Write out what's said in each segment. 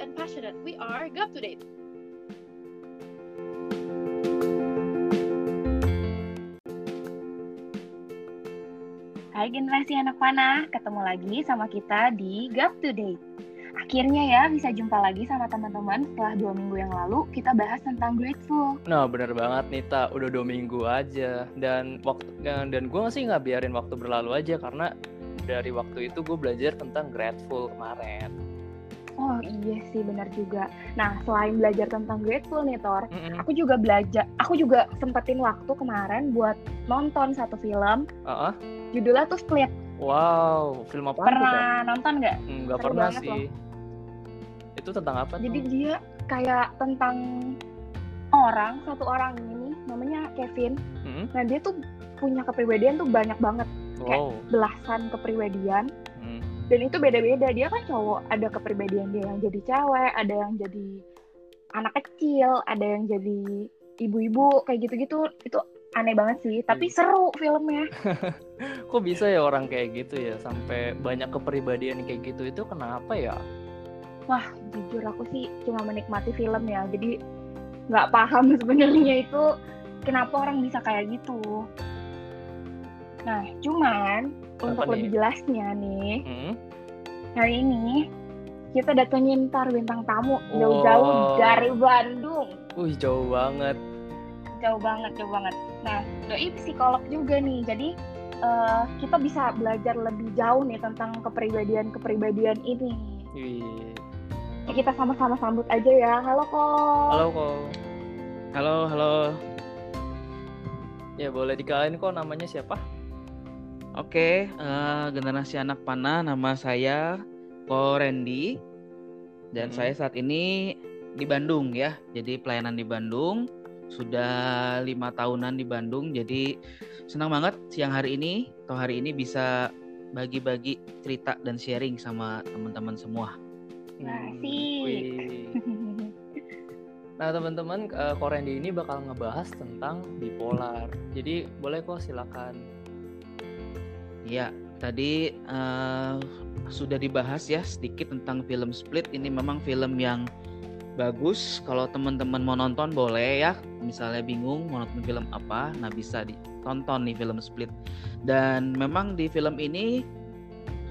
and passionate. We are Gap to Date. Hai generasi anak panah, ketemu lagi sama kita di Gap to Date. Akhirnya ya bisa jumpa lagi sama teman-teman setelah dua minggu yang lalu kita bahas tentang grateful. Nah bener banget Nita, udah dua minggu aja dan waktu dan, dan gue sih nggak biarin waktu berlalu aja karena dari waktu itu gue belajar tentang grateful kemarin. Oh iya sih benar juga. Nah selain belajar tentang grateful nih Tor, Mm-mm. aku juga belajar, aku juga sempetin waktu kemarin buat nonton satu film. Uh-uh. Judulnya tuh Split. Wow, film apa? Pernah nonton nggak? Nggak Seru pernah sih. Itu tentang apa Jadi tuh? dia kayak tentang orang, satu orang ini namanya Kevin. Mm-mm. Nah dia tuh punya kepribadian tuh banyak banget, Wow. belasan kepribadian. Dan itu beda-beda. Dia kan cowok, ada kepribadian dia yang jadi cewek, ada yang jadi anak kecil, ada yang jadi ibu-ibu, kayak gitu-gitu. Itu aneh banget sih, tapi Iya. seru filmnya. Kok bisa ya orang kayak gitu ya sampai banyak kepribadian kayak gitu itu kenapa ya? Wah, jujur aku sih cuma menikmati film ya. Jadi nggak paham sebenarnya itu kenapa orang bisa kayak gitu. Nah, cuman untuk nih? lebih jelasnya nih, Hmm? hari ini kita datengin ntar bintang tamu jauh-jauh Wow. dari Bandung. Wih jauh banget. Jauh banget, jauh banget. Nah, doi psikolog juga nih. Jadi eh, kita bisa belajar lebih jauh nih tentang kepribadian-kepribadian ini. Wih. Ya, kita sama-sama sambut aja ya. Halo kok. Halo kok. Halo, halo. Ya boleh dikenalin kok namanya siapa? Oke, eh, generasi anak panah. Nama saya Ko Randy dan Hmm. saya saat ini di Bandung ya. Jadi pelayanan di Bandung sudah lima tahunan di Bandung. Jadi senang banget siang hari ini atau hari ini bisa bagi-bagi cerita dan sharing sama teman-teman semua. Hmm, Asik. Nah teman-teman, eh, Korendi ini bakal ngebahas tentang bipolar. Jadi boleh kok silakan. Ya, tadi eh, sudah dibahas ya sedikit tentang film Split. Ini memang film yang bagus. Kalau teman-teman mau nonton boleh ya. Misalnya bingung mau nonton film apa, nah bisa ditonton nih film Split. Dan memang di film ini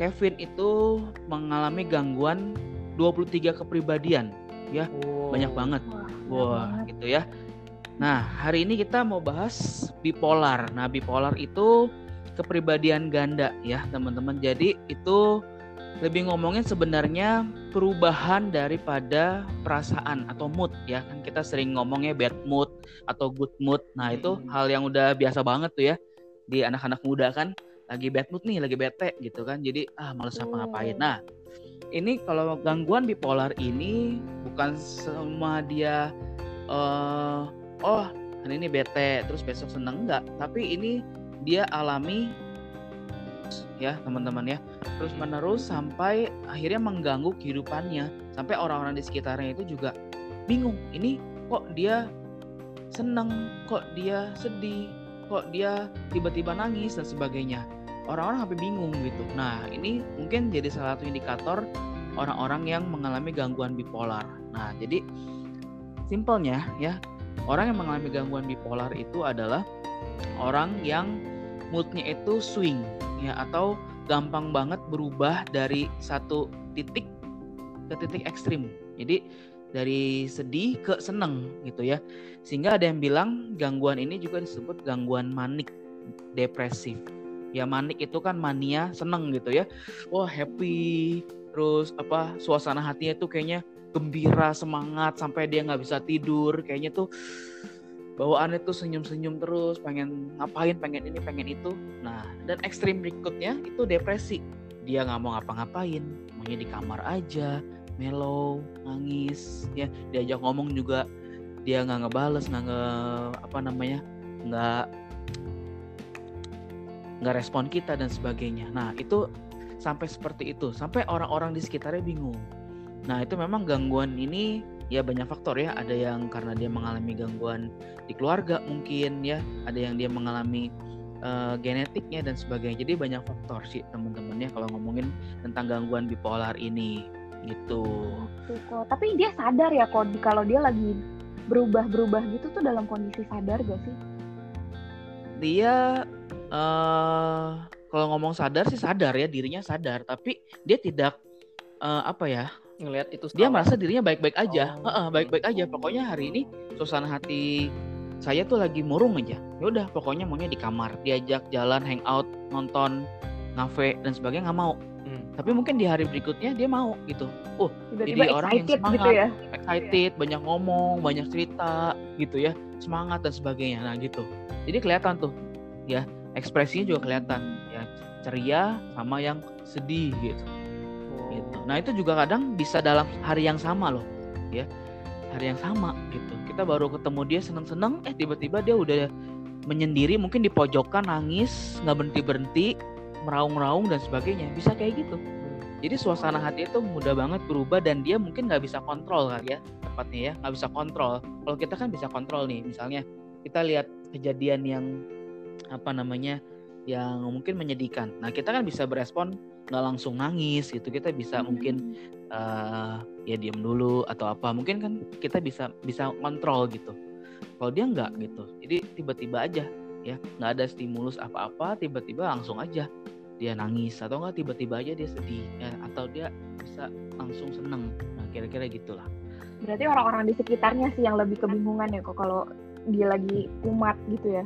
Kevin itu mengalami gangguan 23 kepribadian. Wow. Banyak banget. Wah, banget. gitu ya. Nah, hari ini kita mau bahas bipolar. Nah, bipolar itu kepribadian ganda ya, teman-teman. Jadi itu lebih ngomongin sebenarnya perubahan daripada perasaan atau mood ya. Kan kita sering ngomongnya bad mood atau good mood. Nah, itu Hmm. hal yang udah biasa banget tuh ya di anak-anak muda kan lagi bad mood nih, lagi bete gitu kan. Jadi ah males apa ngapain. Nah, ini kalau gangguan bipolar ini bukan semua dia eh oh hari ini bete terus besok seneng enggak tapi ini dia alami ya teman-teman ya. Terus menerus sampai akhirnya mengganggu kehidupannya. Sampai orang-orang di sekitarnya itu juga bingung ini kok dia seneng? Kok dia sedih? Kok dia tiba-tiba nangis? Dan sebagainya. Orang-orang sampai bingung gitu. Nah ini mungkin jadi salah satu indikator orang-orang yang mengalami gangguan bipolar. Nah jadi simpelnya ya orang yang mengalami gangguan bipolar itu adalah orang yang moodnya itu swing ya atau gampang banget berubah dari satu titik ke titik ekstrim. Jadi dari sedih ke seneng gitu ya. Sehingga ada yang bilang gangguan ini juga disebut gangguan manik depresif. Ya manik itu kan mania seneng gitu ya. Wah happy terus apa suasana hatinya tuh kayaknya gembira semangat sampai dia nggak bisa tidur. Kayaknya tuh bawaannya tuh senyum-senyum terus pengen ngapain pengen ini pengen itu. Nah dan ekstrim berikutnya itu depresi. Dia nggak mau ngapa-ngapain maunya di kamar aja mellow nangis ya. Diajak ngomong juga dia nggak ngebales nggak nge apa namanya nggak nggak respon kita dan sebagainya. Nah itu sampai seperti itu. Sampai orang-orang di sekitarnya bingung nah itu memang gangguan ini ya banyak faktor ya ada yang karena dia mengalami gangguan di keluarga mungkin ya ada yang dia mengalami uh, genetiknya dan sebagainya jadi banyak faktor sih teman-teman ya kalau ngomongin tentang gangguan bipolar ini gitu Tuh kok. Tapi dia sadar ya kok kalau dia lagi berubah-berubah gitu tuh dalam kondisi sadar gak sih? dia eh kalau ngomong sadar sih sadar ya dirinya sadar tapi dia tidak eh, apa ya ngelihat itu dia merasa dirinya baik-baik aja. Oh. Heeh, baik-baik aja. Pokoknya hari ini suasana hati saya tuh lagi murung aja. Ya udah pokoknya maunya di kamar. Diajak jalan hangout nonton ngafe dan sebagainya nggak mau. Hmm. tapi mungkin di hari berikutnya dia mau gitu. Uh Tiba-tiba Jadi orang yang gitu semangat. ya. excited banyak ngomong banyak cerita gitu ya. Semangat dan sebagainya. Nah gitu. Jadi kelihatan tuh. Ya ekspresinya juga kelihatan. Ya ceria sama yang sedih gitu. Gitu. Nah itu juga kadang bisa dalam hari yang sama loh, ya hari yang sama gitu. Kita baru ketemu dia seneng-seneng, eh tiba-tiba dia udah menyendiri, mungkin di pojokan nangis, nggak berhenti berhenti, meraung-raung dan sebagainya. Bisa kayak gitu. Jadi suasana hati itu mudah banget berubah dan dia mungkin nggak bisa kontrol kali ya tepatnya ya, nggak bisa kontrol. Kalau kita kan bisa kontrol nih, misalnya kita lihat kejadian yang apa namanya yang mungkin menyedihkan. Nah kita kan bisa berespon nggak langsung nangis gitu. Kita bisa mungkin eh ya diam dulu atau apa. Mungkin kan kita bisa bisa kontrol gitu. Kalau dia nggak gitu jadi tiba-tiba aja ya. Nggak ada stimulus apa-apa tiba-tiba langsung aja dia nangis. Atau enggak tiba-tiba aja dia sedih ya. Atau dia bisa langsung seneng. Nah kira-kira gitulah. Berarti orang-orang di sekitarnya sih yang lebih kebingungan ya kok kalau dia lagi kumat gitu ya.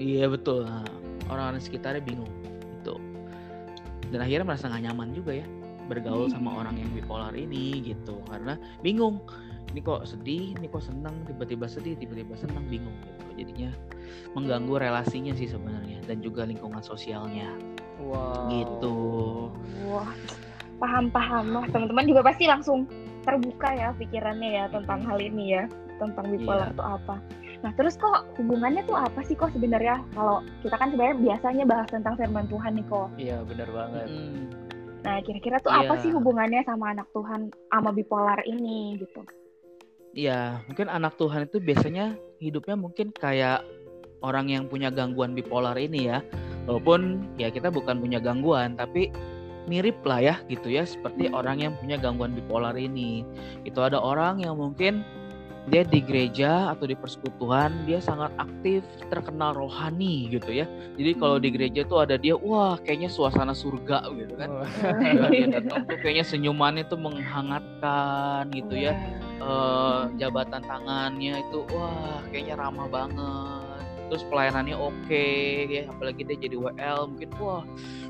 iya betul. Nah, orang-orang di sekitarnya bingung dan akhirnya merasa nggak nyaman juga ya bergaul sama orang yang bipolar ini gitu. Karena bingung ini kok sedih ini kok seneng tiba-tiba sedih tiba-tiba seneng bingung gitu. Jadinya mengganggu relasinya sih sebenarnya dan juga lingkungan sosialnya. Wow. gitu. Wah, paham-paham. Wah, teman-teman juga pasti langsung terbuka ya pikirannya ya tentang hal ini ya, tentang bipolar itu apa. Nah, terus kok hubungannya tuh apa sih kok sebenarnya? Kalau kita kan sebenarnya biasanya bahas tentang firman Tuhan nih kok. Iya benar banget. Mm, Nah, kira-kira tuh apa Iya. sih hubungannya sama anak Tuhan sama bipolar ini gitu? Iya, mungkin anak Tuhan itu biasanya hidupnya mungkin kayak orang yang punya gangguan bipolar ini ya. Walaupun ya kita bukan punya gangguan, tapi mirip lah ya gitu ya seperti orang yang punya gangguan bipolar ini. Itu ada orang yang mungkin dia di gereja atau di persekutuan dia sangat aktif, terkenal rohani gitu ya. Jadi kalau di gereja tuh ada dia, wah kayaknya suasana surga gitu kan. Oh. Dia datang tuh kayaknya senyumannya tuh menghangatkan gitu ya eh, jabatan tangannya itu wah kayaknya ramah banget terus pelayanannya oke ya apalagi dia jadi WL mungkin wah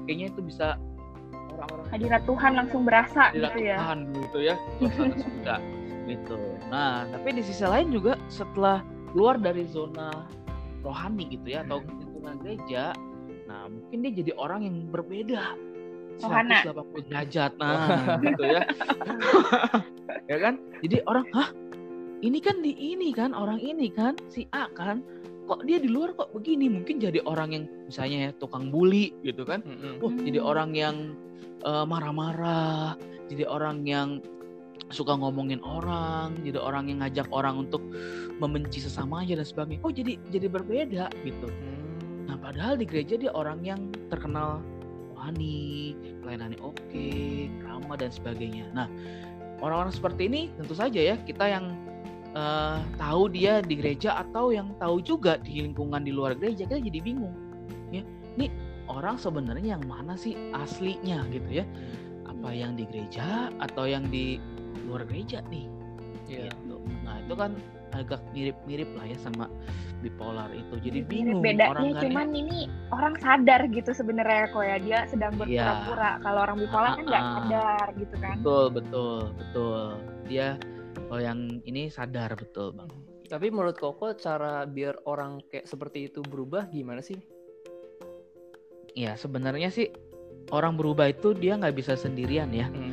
kayaknya itu bisa orang-orang Hadirat Tuhan langsung berasa hadirat gitu ya. Tuhan gitu ya suasana surga gitu. Nah tapi di sisi lain juga setelah keluar dari zona rohani gitu ya atau lingkungan gereja nah mungkin dia jadi orang yang berbeda. Rohana. 180 derajat nah gitu ya. Ya kan? Jadi orang hah? Ini kan di ini kan orang ini kan si A kan? Kok dia di luar kok begini? Mungkin jadi orang yang misalnya ya tukang bully gitu kan. Mm-mm. wah jadi Hmm. orang yang eh, marah-marah jadi orang yang suka ngomongin orang jadi orang yang ngajak orang untuk membenci sesamanya dan sebagainya oh jadi jadi berbeda gitu Hmm. Nah, padahal di gereja dia orang yang terkenal rohani, pelayanannya oke, ramah dan sebagainya. Nah, orang-orang seperti ini tentu saja ya kita yang eh, tahu dia di gereja atau yang tahu juga di lingkungan di luar gereja kita jadi bingung. Ya, ini orang sebenarnya yang mana sih aslinya gitu ya? Apa yang di gereja atau yang di luar gereja nih? Iya. Gitu. Nah, itu kan agak mirip-mirip lah ya sama bipolar itu. Jadi Mirip bingung bedanya orang kan ya. cuman ini orang sadar gitu sebenarnya kok ya dia sedang Iya. berpura-pura kalau orang bipolar kan nggak Ah, ah. sadar gitu kan Betul, betul, betul. Dia kalau yang ini sadar betul, Bang. Tapi menurut Koko cara biar orang kayak seperti itu berubah gimana sih? Ya, sebenarnya sih orang berubah itu dia nggak bisa sendirian ya. Hmm.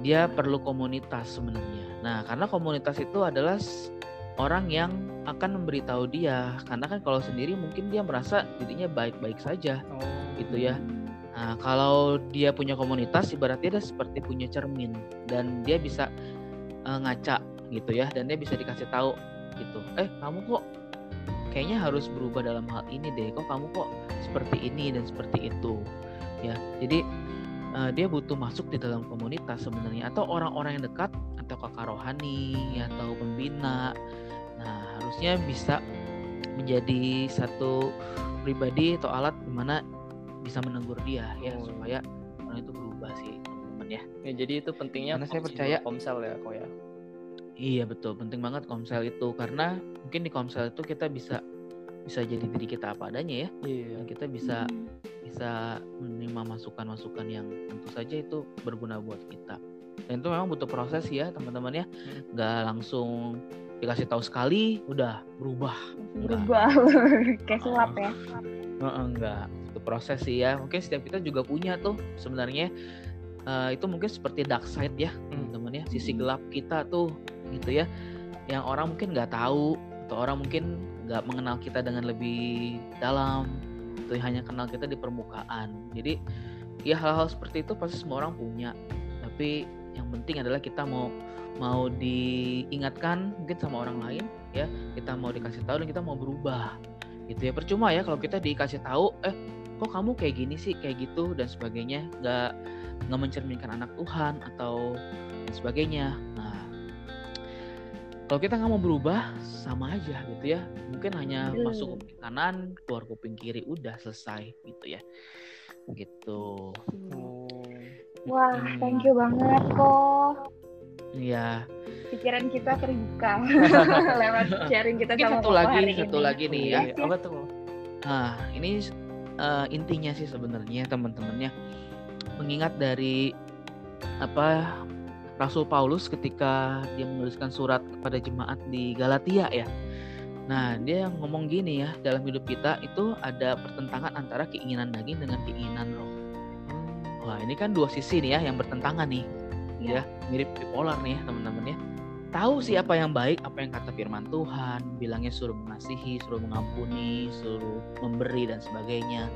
Dia perlu komunitas sebenarnya. Nah, karena komunitas itu adalah orang yang akan memberitahu dia. Karena kan kalau sendiri mungkin dia merasa dirinya baik-baik saja Oh. gitu ya. Nah, kalau dia punya komunitas, ibaratnya dia seperti punya cermin dan dia bisa eh, ngaca gitu ya, dan dia bisa dikasih tahu gitu. Eh, kamu kok kayaknya harus berubah dalam hal ini deh. Kok kamu kok seperti ini dan seperti itu, ya. Jadi eh, dia butuh masuk di dalam komunitas sebenarnya atau orang-orang yang dekat atau kakak rohani atau pembina. Nah, harusnya bisa menjadi satu pribadi atau alat di mana bisa menegur dia ya Oh. supaya orang itu berubah sih teman-teman ya. Ya, jadi itu pentingnya Karena saya percaya- komsel ya kok ya. Iya betul, penting banget komsel itu karena mungkin di komsel itu kita bisa bisa jadi diri kita apa adanya ya. Iya. Dan kita bisa bisa menerima masukan-masukan yang tentu saja itu berguna buat kita. Dan itu memang butuh proses ya teman-teman ya. Nggak langsung dikasih tahu sekali udah berubah. Berubah kayak sulap ya Heeh, enggak, itu proses sih ya. Mungkin setiap kita juga punya tuh sebenarnya eh, itu mungkin seperti dark side ya teman-teman ya. Sisi gelap kita tuh gitu ya. Yang orang mungkin nggak tahu atau orang mungkin nggak mengenal kita dengan lebih dalam. Itu hanya kenal kita di permukaan. Jadi ya hal-hal seperti itu pasti semua orang punya. Tapi yang penting adalah kita mau mau diingatkan mungkin sama orang lain ya kita mau dikasih tahu dan kita mau berubah gitu ya percuma ya kalau kita dikasih tahu eh kok kamu kayak gini sih kayak gitu dan sebagainya nggak nggak mencerminkan anak Tuhan atau dan sebagainya kalau kita nggak mau berubah sama aja gitu ya mungkin hanya Betul. masuk kuping kanan keluar kuping kiri udah selesai gitu ya gitu Oh. wah Hmm. thank you banget kok Iya pikiran kita terbuka lewat sharing kita Mungkin sama satu lagi hari satu ini. lagi nih ya Apa tuh? Nah, ini eh, intinya sih sebenarnya teman-temannya mengingat dari apa Rasul Paulus ketika dia menuliskan surat kepada jemaat di Galatia ya. Nah, dia ngomong gini ya, dalam hidup kita itu ada pertentangan antara keinginan daging dengan keinginan roh. Wah, ini kan dua sisi nih ya yang bertentangan nih. Iya. Ya, mirip bipolar nih ya, teman-teman ya. Tahu sih apa yang baik, apa yang kata firman Tuhan, bilangnya suruh mengasihi, suruh mengampuni, suruh memberi dan sebagainya.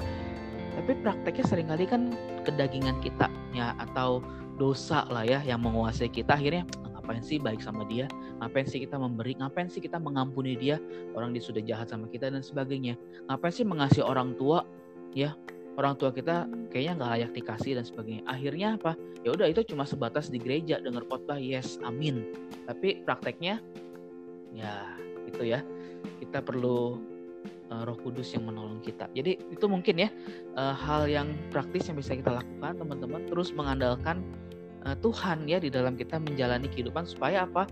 Tapi prakteknya sering kali kan kedagingan kita ya atau dosa lah ya yang menguasai kita akhirnya "Ah, ngapain sih baik sama dia, ngapain sih kita memberi, ngapain sih kita mengampuni dia, orang dia sudah jahat sama kita dan sebagainya. Ngapain sih mengasihi orang tua ya orang tua kita kayaknya nggak layak dikasih dan sebagainya. Akhirnya apa? Ya udah itu cuma sebatas di gereja dengar khotbah yes amin. Tapi prakteknya ya itu ya kita perlu uh, Roh Kudus yang menolong kita. Jadi itu mungkin ya uh, hal yang praktis yang bisa kita lakukan teman-teman. Terus mengandalkan uh, Tuhan ya di dalam kita menjalani kehidupan supaya apa?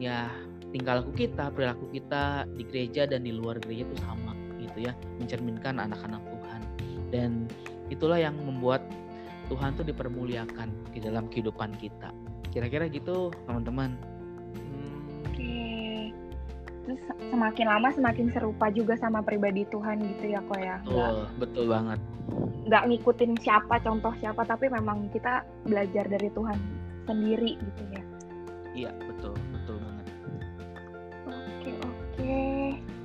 Ya tingkah laku kita, perilaku kita di gereja dan di luar gereja itu sama gitu ya, mencerminkan anak-anak Tuhan. Dan itulah yang membuat Tuhan tuh dipermuliakan di dalam kehidupan kita. Kira-kira gitu, teman-teman. Semakin lama semakin serupa juga sama pribadi Tuhan gitu ya kok ya. Betul, betul banget. nggak ngikutin siapa contoh siapa tapi memang kita belajar dari Tuhan sendiri gitu ya. Iya, betul, betul banget. Oke oke.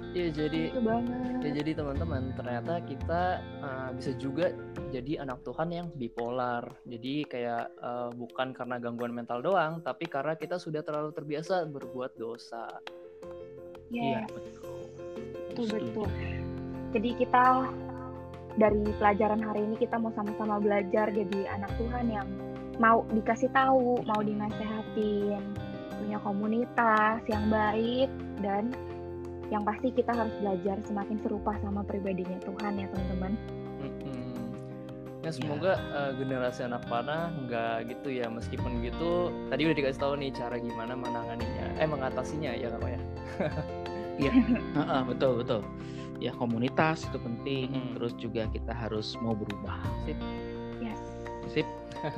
Iya jadi Itu banget. ya jadi teman-teman ternyata kita uh, bisa juga jadi anak Tuhan yang bipolar. Jadi kayak uh, bukan karena gangguan mental doang, tapi karena kita sudah terlalu terbiasa berbuat dosa. Iya, Yes, betul. betul betul. Jadi kita dari pelajaran hari ini kita mau sama-sama belajar jadi anak Tuhan yang mau dikasih tahu, mau dinasehatin, punya komunitas yang baik dan yang pasti kita harus belajar semakin serupa sama pribadinya Tuhan ya teman-teman. Ya semoga uh, generasi anak panah nggak gitu ya meskipun gitu tadi udah dikasih tahu nih cara gimana menanganinya eh mengatasinya ya kak ya Heeh, betul, betul. Ya komunitas itu penting. Mm. Terus juga kita harus mau berubah. Yes. Sip.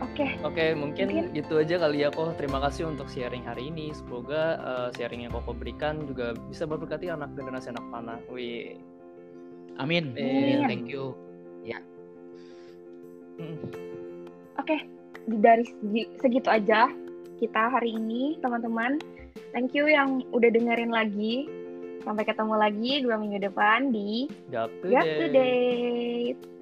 Oke, Oke mungkin, Mungkin- gitu aja kali ya kok terima kasih untuk sharing hari ini semoga uh, sharing yang koko berikan juga bisa memberkati anak generasi anak panah wih Amin. Amin. Thank you. Mm. oke. Dari segi- segitu aja kita hari ini teman-teman. Thank you yang udah dengerin lagi. Sampai ketemu lagi dua minggu depan di Gap Today. to Date.